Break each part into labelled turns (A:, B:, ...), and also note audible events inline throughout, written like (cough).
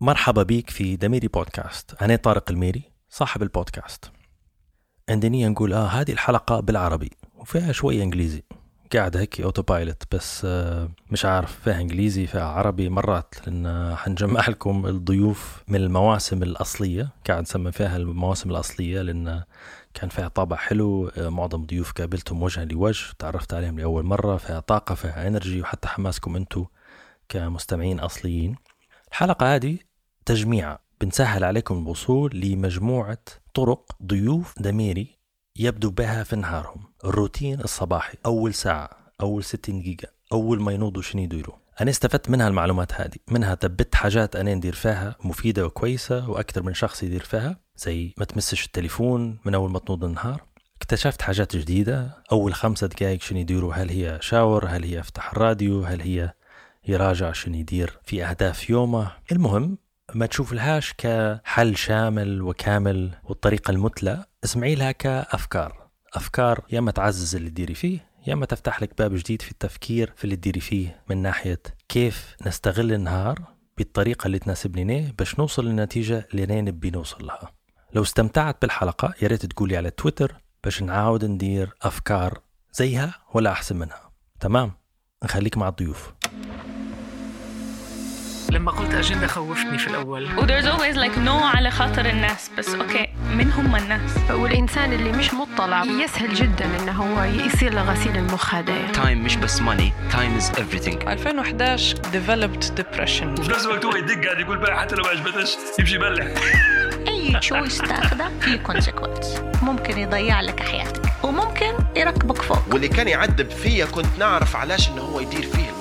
A: مرحبا بيك في دميري بودكاست أنا طارق الميري صاحب البودكاست. عندنا نقول آه هذه الحلقة بالعربي وفيها شوية إنجليزي. قاعد هيك autopilot بس آه مش عارف فيها إنجليزي فيها عربي مرات لأن حنجمع (laughs) لكم الضيوف من المواسم الأصلية. قاعد نسمي فيها المواسم الأصلية لأن كان فيها طابع حلو آه معظم ضيوف قابلتهم وجها لوجه تعرفت عليهم لأول مرة فيها طاقة فيها energy وحتى حماسكم أنتم كمستمعين أصليين. الحلقة هذه تجميع. بنسهل عليكم الوصول لمجموعة طرق ضيوف دميري يبدو بها في نهارهم. الروتين الصباحي أول ساعة أول 60 دقيقة أول ما ينوضوا شنو يديروا؟ أنا استفدت منها المعلومات هذه. منها تبت حاجات أنا ندير فيها مفيدة وكويسة وأكثر من شخص يدير فيها. زي ما تمسش التليفون من أول ما تنوض النهار. اكتشفت حاجات جديدة. أول خمسة دقائق شنو يديروا؟ هل هي شاور؟ هل هي يفتح الراديو؟ هل هي يراجع شنو يدير في أهداف يومه؟ المهم ما تشوف لهاش كحل شامل وكامل والطريقة المثلى اسمعي لها كأفكار. أفكار يا ما تعزز اللي تديري فيه يا ما تفتح لك باب جديد في التفكير في اللي تديري فيه. من ناحية كيف نستغل النهار بالطريقة اللي تناسبني باش نوصل للنتيجة اللي نبي نوصل لها. لو استمتعت بالحلقة يا ريت تقولي على تويتر باش نعاود ندير أفكار زيها ولا أحسن منها. تمام؟ نخليك مع الضيوف.
B: لما قلت أجندة خوفتني في الأول.
C: و there's always like no على خاطر الناس بس okay من هم الناس؟
D: والإنسان اللي مش مطلع يسهل جدا إنه هو يصير له غسيل المخ هذايا
E: time مش بس money time is everything.
B: 2011 developed depression.
F: وفي نفس الوقت هو يدق قاعد يقول بقى حتى لو ما عجبتش يمشي يبلح
G: أي choice تاخده في consequence ممكن يضيع لك حياتك وممكن يركبك فوق.
H: واللي كان يعذب فيا كنت نعرف علاش إنه هو يدير فيه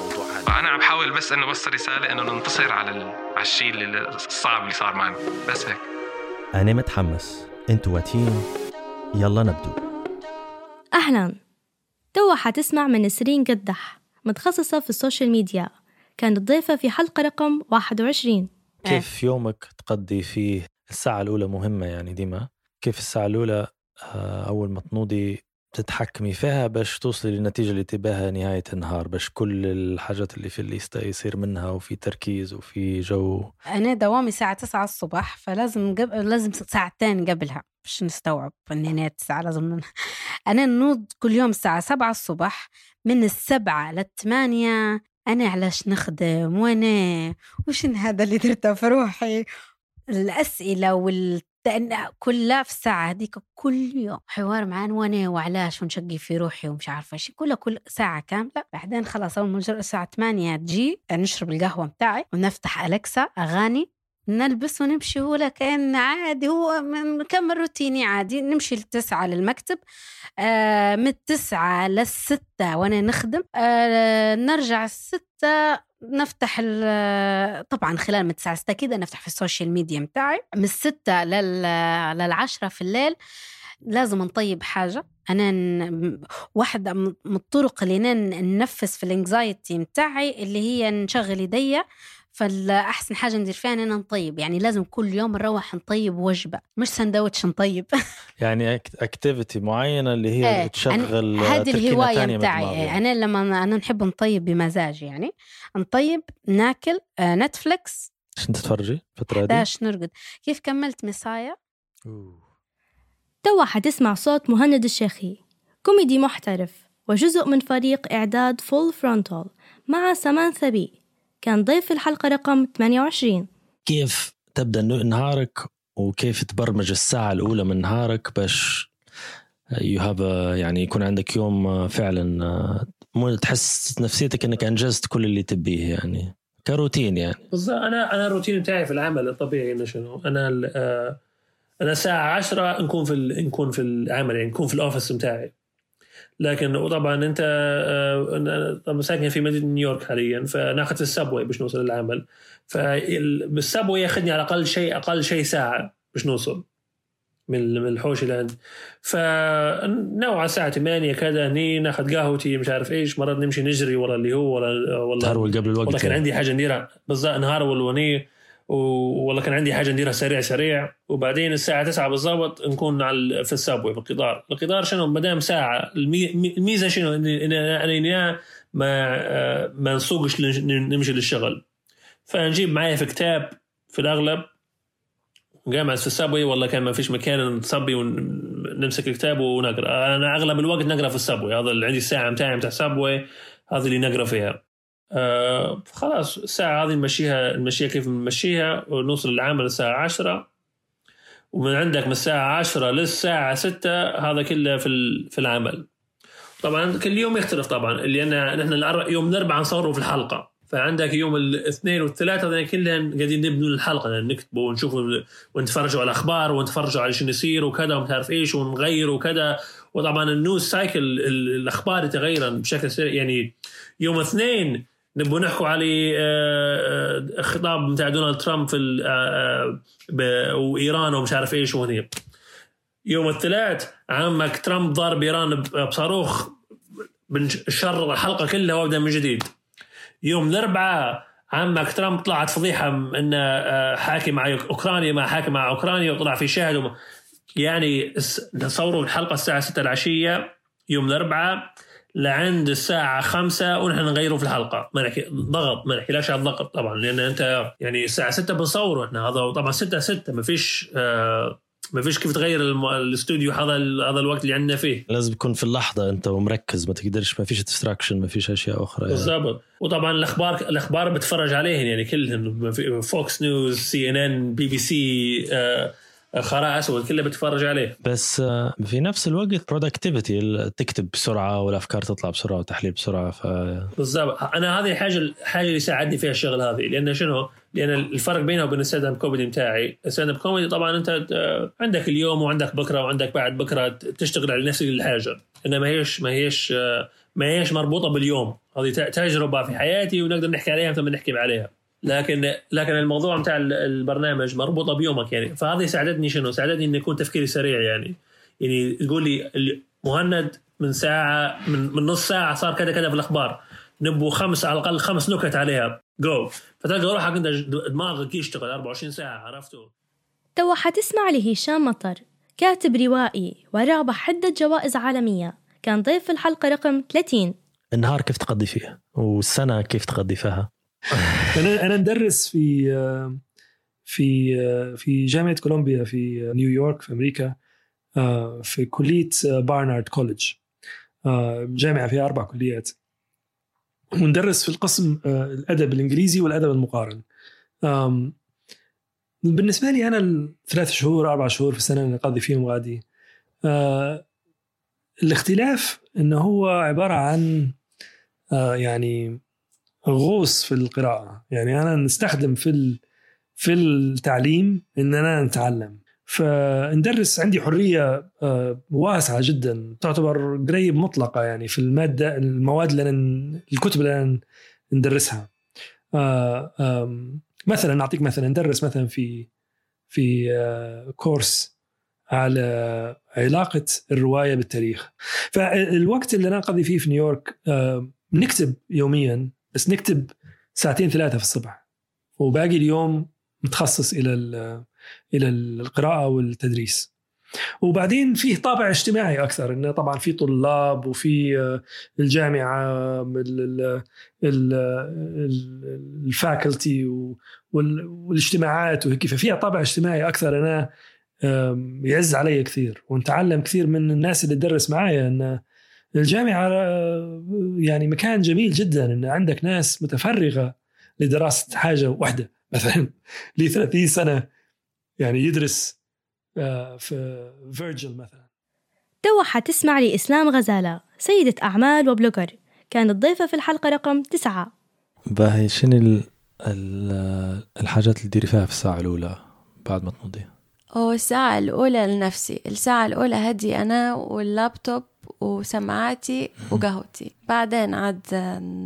H: الموضوع هذا
F: أنا عم بحاول بس إنه بس رسالة إنه ننتصر على ال... على الشيء الصعب اللي صار معنا. بس هيك.
A: أنا متحمس. أنتوا واتين. يلا نبدو.
I: أهلا. توا حتسمع من نسرين قدح متخصصة في ال social media. كانت ضيفة في حلقة رقم 21
A: كيف يومك تقضي فيه الساعة الأولى مهمة يعني ديما؟ كيف الساعة الأولى آه، أول ما تنوضي تتحكمي فيها باش توصلي للنتيجة اللي تباها نهاية النهار باش كل الحاجات اللي في الليستة يصير منها وفي تركيز وفي جو.
J: أنا دوامي الساعة 9 الصبح فلازم قبل لازم ساعتين قبلها باش نستوعب إن أنا 9 لازم أنا نوض كل يوم الساعة 7 الصبح من السبعة للثمانية أنا علاش نخدم؟ وأنا وش هذا اللي درته في روحي؟ الأسئلة وال كلها في الساعة هذيك كل يوم. حوار معان وأنا وعلاش ونشقي في روحي ومش عارفة إيش كلها كل ساعة كاملة. بعدين خلاص أول ما الساعة 8 تجي نشرب القهوة متاعي ونفتح أليكسا أغاني نلبس ونمشي. هو كأن عادي هو نكمل روتيني عادي. نمشي للتسعة للمكتب آه من التسعة للستة وأنا نخدم آه نرجع الستة نفتح ال- طبعا خلال من التسعة ستة كده نفتح في ال social media متاعي من الستة لل... للعشرة في الليل لازم نطيب حاجة أنا. واحدة من الطرق اللي ننفس في ال anxiety متاعي اللي هي نشغل يديا فالأحسن حاجة ندير فيها أننا نطيب يعني لازم كل يوم نروح نطيب وجبة مش سندوتش نطيب. (laughs)
A: يعني activity معينة اللي هي
J: إيه،
A: تشغل
J: هذه متاعي.
A: بالدماغ
J: إيه،
A: يعني.
J: أنا لما أنا نحب نطيب بمزاج يعني نطيب ناكل آه، Netflix.
A: عشان تتفرجي الفترة دي
J: 11 نرقد. كيف كملت مسايا
I: توا حتسمع صوت مهند الشيخي. كوميدي محترف وجزء من فريق إعداد Full Frontal مع سمانثا بي كان ضيف في الحلقة رقم 28
A: كيف تبدأ ن- نهارك وكيف تبرمج الساعة الأولى من نهارك باش you have يعني يكون عندك يوم فعلا آه، مو تحس نفسيتك إنك أنجزت كل اللي تبيه يعني. كروتين يعني.
K: بالضبط. أنا أنا الروتين بتاعي في العمل الطبيعي إنه شنو؟ أنا ال- آه، أنا الساعة 10 نكون في ال- نكون في العمل يعني نكون في ال office بتاعي. لكن وطبعا أنت آه، ساكن في مدينة نيويورك حاليا فناخذ ال subway باش نوصل للعمل. فالسبوي ياخذني على الاقل شيء أقل شيء ساعة باش نوصل. من من الحوش اللي عندي فنوع على الساعة 8 كذا هني ناخذ قهوتي مش عارف إيش مرات نمشي نجري ورا اللي هو ورا والله.
A: تهرول قبل الوقت
K: والله كان
A: يعني.
K: عندي حاجة نديرها بالضبط نهار والوني. والله كان عندي حاجة نديرها سريع سريع. وبعدين الساعة 9 بالضبط نكون على في السابوي في القطار. شنو؟ ما دام ساعة المي- الميزة شنو؟ إن أنا ما آه، ما نسوقش نمشي للشغل. فنجيب معايا في كتاب في الأغلب. جامعة في ال subway والله كان ما فيش مكان نصبي ونمسك الكتاب ونقرأ. أنا أغلب الوقت نقرأ في ال subway هذا اللي عندي الساعة متاعي متاع ال subway هذه اللي نقرأ فيها. آه خلاص الساعة هذه نمشيها نمشيها كيف نمشيها ونوصل العمل الساعة عشرة. ومن عندك من الساعة عشرة للساعة ستة هذا كله في في العمل. طبعا كل يوم يختلف طبعا لأن نحن يوم الأربعاء نصوروا في الحلقة. فعندك يوم الاثنين والثلاثة هذول كلهم قاعدين نبنوا الحلقة يعني نكتبوا ونشوفوا ونتفرجوا على الأخبار ونتفرجوا على شنو يصير وكذا وما تعرف إيش ونغير وكذا. وطبعا ال news cycle الأخبار يتغير بشكل سريع. يعني يوم اثنين نبغى نحكوا على آه، آه، خطاب بتاع دونالد ترامب في آه، وإيران ومش عارف إيش وهني. يوم الثلاث عمك ترامب ضارب ايران بصاروخ بنشر الحلقة كلها وأبدأ من جديد. يوم الأربعاء عمك ترامب طلعت فضيحة انه حاكي مع أوكرانيا ما حاكي مع أوكرانيا وطلع في شاهد يعني نصوروا الحلقة الساعة 6 العشية يوم الأربعاء لعند الساعة خمسة ونحن نغيره في الحلقة. ما نحكي ضغط ما نحكيلاش على الضغط طبعا لأن أنت يعني الساعة ستة بنصور إحنا. هذا طبعا ستة ستة ما فيش آه ما فيش كيف تغير الاستوديو هذا هذا الوقت اللي عندنا فيه.
A: لازم تكون في اللحظة أنت ومركز ما تقدرش ما فيش distraction ما فيش أشياء أخرى
K: يعني. بالضبط. وطبعا الأخبار الأخبار بتفرج عليهم يعني كلهم فوكس نيوز سي ان ان بي بي سي آه خراء أسود كله بتفرج عليه.
A: بس آه، في نفس الوقت productivity تكتب بسرعة والأفكار تطلع بسرعة وتحليل بسرعة ف
K: بالضبط. أنا هذه الحاجة الحاجة اللي ساعدني فيها الشغل هذه. لأن شنو؟ لأن الفرق بينه وبين ال stand-up comedy بتاعي ال stand-up comedy طبعا أنت آه، عندك اليوم وعندك بكرة وعندك بعد بكرة تشتغل على نفس الحاجة انما ما هيش ما هيش آه، ما هيش مربوطة باليوم. هذه تجربة في حياتي ونقدر نحكي عليها مثل ما نحكي عليها. لكن لكن الموضوع بتاع البرنامج مربوطة بيومك يعني. فهذه ساعدتني شنو؟ ساعدتني إني يكون تفكيري سريع يعني. يعني تقول لي مهند من ساعة من, من نص ساعة صار كذا كذا في الأخبار. نبوا خمس على الأقل خمس نكت عليها. جو فتلقى روحك انت دماغك يشتغل 24 ساعة عرفتوا
I: تو حتسمع لهشام مطر كاتب روائي ورابح عدة جوائز عالمية. كان ضيف في الحلقة رقم 30
A: النهار كيف تقضي فيه؟ والسنة كيف تقضي فيها؟
L: أنا أنا ندرس في في في جامعة كولومبيا في نيويورك في أمريكا في كلية Barnard College جامعة فيها أربع كليات. وندرس في القسم الأدب الإنجليزي والأدب المقارن. بالنسبة لي أنا الثلاث شهور أربع شهور في السنة اللي اقضي فيهم غادي. الاختلاف إنه هو عبارة عن يعني غوص في القراءة. يعني أنا نستخدم في في التعليم اننا نتعلم. فندرس عندي حرية آه، واسعة جدا تعتبر قريب مطلقة يعني في المادة المواد اللي أنا الكتب اللي أنا ندرسها. آه، مثلا نعطيك مثلا ندرس مثلا في في آه، كورس على علاقة الرواية بالتاريخ. فالوقت اللي أنا أقضي فيه في نيويورك نكتب يوميا بس نكتب ساعتين ثلاثة في الصبح. وباقي اليوم متخصص إلى إلى القراءة والتدريس. وبعدين فيه طابع اجتماعي أكثر إنه طبعا في طلاب وفي آه، الجامعة الفاكولتي والاجتماعات وهيك. ففيها طابع اجتماعي أكثر أنا يعز علي كثير. ونتعلم كثير من الناس اللي تدرس معايا انه الجامعة يعني مكان جميل جدا إن عندك ناس متفرغة لدراسة حاجة واحدة (laughs) مثلا لي 30 سنة يعني يدرس آه، في فيرجل مثلا.
I: تو حتسمع لإسلام غزالة سيدة أعمال و blogger. كانت ضيفة في الحلقة رقم تسعة.
A: باهي شنو الحاجات اللي تديري فيها في الساعة الأولى بعد ما تنوضي؟
M: أو الساعة الأولى لنفسي الساعة الأولى هدي أنا واللابتوب وسماعاتي وقهوتي بعدين عاد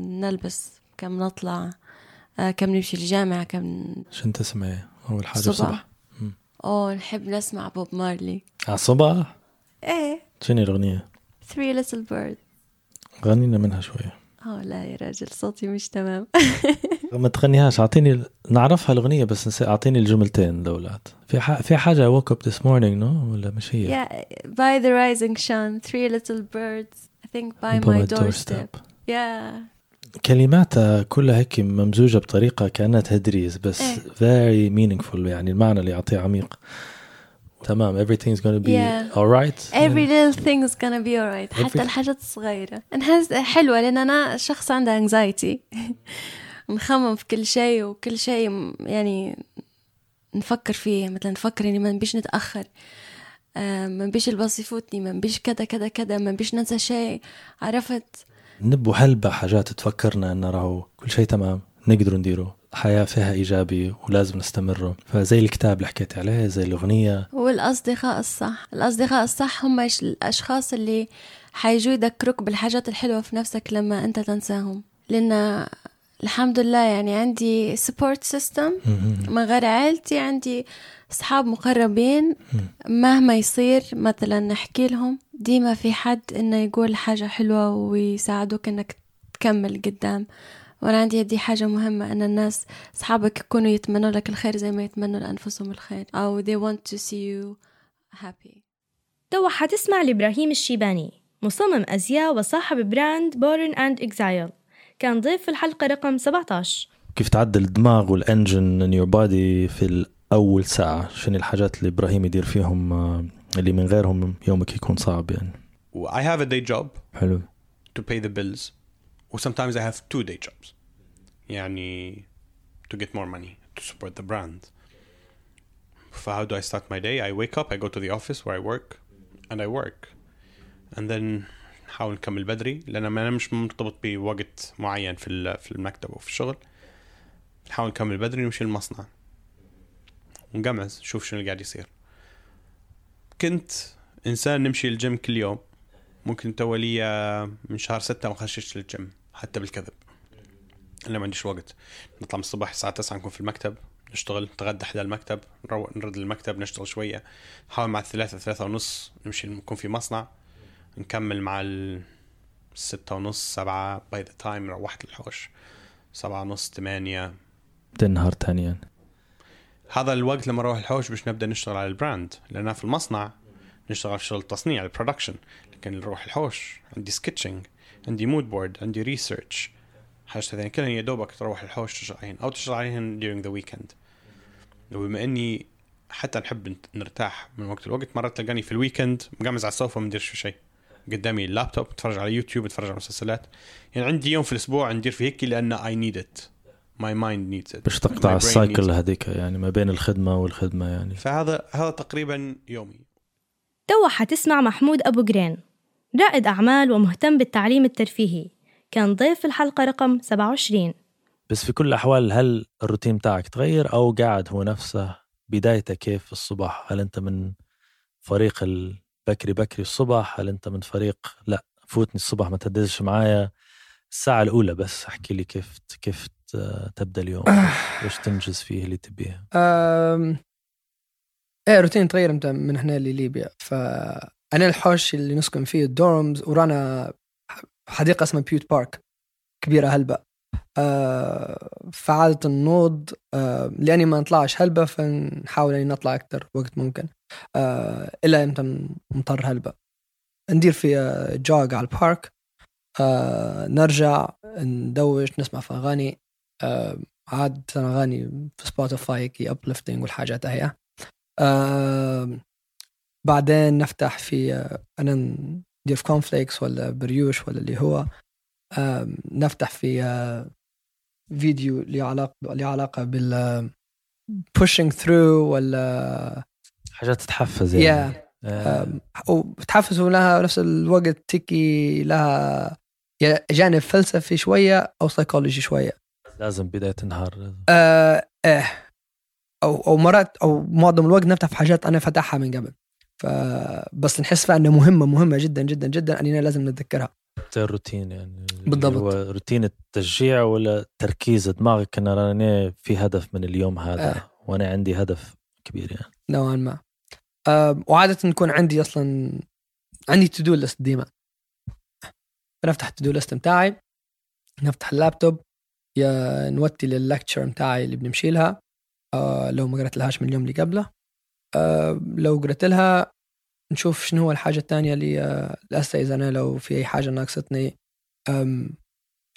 M: نلبس كم نطلع آه، كم نمشي الجامعة كم
A: شو تسمعي أول حاجة الصبح؟ الصبح؟
M: أوه نحب نسمع بوب مارلي
A: على الصبح؟
M: إيه
A: شنو الأغنية؟
M: Three Little Birds
A: غنينا منها شوية
M: آه لا يا راجل صوتي مش تمام (laughs)
A: ما تغنيهاش. أعطيني نعرفها الأغنية بس نسي أعطيني الجملتين الأولاد. في ح... في حاجة woke up this morning no ولا مش هي؟
M: Yeah by the rising sun three little birds I think by my, my doorstep. doorstep. Yeah.
A: كلماتها كلها هيك ممزوجة بطريقة كأنها تدريس بس
M: إيه.
A: very meaningful يعني المعنى اللي يعطيه عميق. تمام everything's gonna be
M: Yeah.
A: alright.
M: Every little thing is gonna be alright حتى الحاجات الصغيرة. انها حلوة لأن أنا شخص عنده anxiety. (laughs) نخمم في كل شيء وكل شيء يعني نفكر فيه. مثلا نفكر إني ما نبيش نتأخر. آه، ما نبيش الباص يفوتني ما نبيش كذا كذا كذا ما نبيش ننسى شيء. عرفت؟
A: نبو هلبة حاجات تفكرنا انه راهو كل شيء تمام نقدروا نديره الحياة فيها إيجابي ولازم نستمره فزي الكتاب اللي حكيت عليه زي الأغنية.
M: والأصدقاء الصح. الأصدقاء الصح هم الأشخاص اللي حيجوا يذكروك بالحاجات الحلوة في نفسك لما أنت تنساهم. لأن الحمد لله يعني عندي support system من غير عيلتي عندي أصحاب مقربين. مهما يصير مثلا نحكي لهم ديما في حد إنه يقول حاجة حلوة ويساعدوك إنك تكمل قدام. وأنا عندي دي حاجة مهمة أن الناس أصحابك يكونوا يتمنوا لك الخير زي ما يتمنوا لأنفسهم الخير أو they want to see you happy.
I: توا حتسمع لإبراهيم الشيباني مصمم أزياء وصاحب brand Born in Exile كان ضيف في الحلقة رقم 17
A: كيف تعدل الدماغ وال engine in your body في الأول ساعة شنو الحاجات اللي إبراهيم يدير فيهم آه، اللي من غيرهم يومك يكون صعب يعني
N: I have a day job
A: حلو
N: to pay the bills و sometimes I have two day jobs يعني to get more money to support the brand so how do I start my day I wake up I go to the office where I work and I work and then نحاول نكمل بدري لأن أنا مش مرتبط بوقت معين في في المكتب أو في الشغل. نحاول نكمل بدري نمشي المصنع ونقمز نشوف شنو اللي قاعد يصير. كنت إنسان نمشي الجيم كل يوم. ممكن تو لي من شهر ستة ما خشيتش للجيم حتى بالكذب. أنا ما عنديش وقت. نطلع من الصبح الساعة 9 نكون في المكتب نشتغل نتغدى حدا المكتب نروح نرد المكتب نشتغل شوية. نحاول مع الثلاثة ثلاثة ونص نمشي نكون في مصنع. نكمل مع ال ستة ونص سبعة by the time روحت الحوش. سبعة ونص ثمانية
A: تنهار تاني يعني.
N: هذا الوقت لما نروح الحوش باش نبدأ نشتغل على البراند. لأن في المصنع نشتغل في شغل التصنيع ال production لكن نروح الحوش عندي sketching عندي mood board عندي research حاجة ثانية كلها يا دوبك تروح الحوش تشتغل عليهن أو تشتغل عليهن during the weekend. وبما إني حتى نحب نرتاح من وقت لوقت مرات تلقاني في ال weekend مقمز على السوفا ما نديرش في شيء. قدامي اللابتوب اتفرج على يوتيوب اتفرج على مسلسلات. يعني عندي يوم في الأسبوع ندير فيه هيك لأن I need it. My mind needs it.
A: باش تقطع ال
N: cycle.
A: هذيك يعني ما بين الخدمة والخدمة يعني.
N: فهذا هذا تقريبا يومي.
I: توا حتسمع محمود أبو جرين. رائد أعمال ومهتم بالتعليم الترفيهي. كان ضيف في الحلقة رقم 27
A: بس في كل الأحوال هل الروتين بتاعك تغير أو قاعد هو نفسه؟ بدايته كيف في الصبح هل أنت من فريق البكري بكري الصبح هل أنت من فريق؟ لا فوتني الصبح ما تدزش معايا. الساعة الأولى بس احكي لي كيف كيف ت- تبدأ اليوم؟ (coughs) وش تنجز فيه اللي تبيه.
O: إيه روتين تغير أنت من هنا لليبيا. فانا الحوش اللي نسكن فيه الدورمز ورانا حديقة اسمها بيوت بارك كبيرة هلبة. أه فعادة النوض أه لأني ما نطلعش هلبة فنحاول إني نطلع أكثر وقت ممكن. أه إلا أنت مضطر هلبة ندير في آه، جوج على البارك. أه نرجع ندوش نسمع في أغاني. أه عادة أغاني في سبوتيفاي كي ابليفتنج والحاجات هي. آه بعدين نفتح في آه أنا ندير في كونفليكس ولا بريوش ولا اللي هو. آه نفتح في آه فيديو له علاقه له علاقة بال pushing through ولا
A: حاجات تتحفز يعني.
O: Yeah. آه. وتحفز ولها نفس الوقت تكي لها جانب فلسفي شوية أو سيكولوجي شوية.
A: لازم بداية النهار
O: آه آه أو أو مرات أو معظم الوقت نفتح في حاجات أنا فتحها من قبل. فبس نحس فيها إنها مهمة مهمة جدا جدا جدا اننا لازم نتذكرها.
A: زي الروتين يعني.
O: بالضبط.
A: هو روتين التشجيع ولا تركيز دماغك إن أنا في هدف من اليوم هذا.
O: آه.
A: وأنا عندي هدف كبير يعني.
O: نوعا ما. آه وعادة نكون عندي أصلا عندي to do list ديما. بنفتح ال to do list بتاعي نفتح اللابتوب يا نوتي لل lecture بتاعي اللي بنمشي لها آه لو ما قرأت لهاش من اليوم اللي قبله. آه لو قرأت لها نشوف شنو هو الحاجة الثانية اللي آه الأسئلة أنا لو في أي حاجة ناقصتني.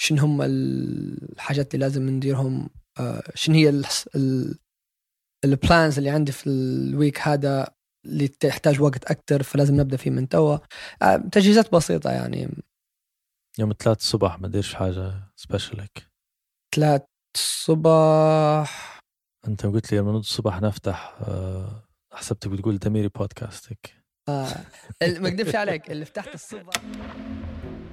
O: شنو هم الحاجات اللي لازم نديرهم؟ آه، شنو هي ال plans اللي عندي في ال week هذا؟ اللي تحتاج وقت أكثر فلازم نبدأ فيه من توا. آه، تجهيزات بسيطة يعني.
A: يوم ثلاث الصبح ما ديرش حاجة special هيك؟
O: ثلاث الصبح.
A: أنت قلت لي من الصبح نفتح آه، حسبتك بتقول دميري بودكاست هيك.
O: آه. ما اكذبش عليك اللي فتحت الصبح.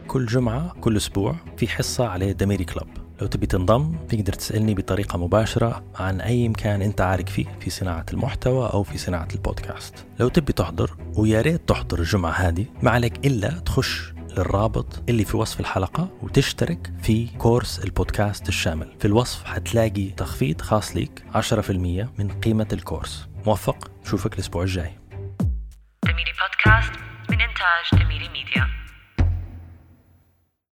A: كل جمعة كل أسبوع في حصة على دميري club لو تبي تنضم تقدر تسألني بطريقة مباشرة عن أي مكان أنت عارف فيه في صناعة المحتوى أو في صناعة البودكاست. لو تبي تحضر ويا ريت تحضر الجمعة هذه ما عليك إلا تخش للرابط اللي في وصف الحلقة وتشترك في كورس البودكاست الشامل. في الوصف حتلاقي تخفيض خاص ليك 10% من قيمة الكورس. موفق نشوفك الأسبوع الجاي.
P: دميري بودكاست من إنتاج دميري ميديا.